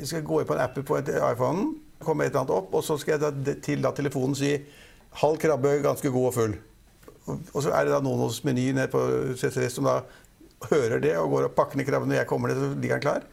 jeg skal gå inn på en app på iPhonen, iPhone, komme et eller annet opp, og så skal jeg da til da telefonen si halv krabbe, ganske god og full. Og, og så er det da noen hos Meny nede på CCS som da hører det og går og pakker ned krabben når jeg kommer ned, så ligger den klar.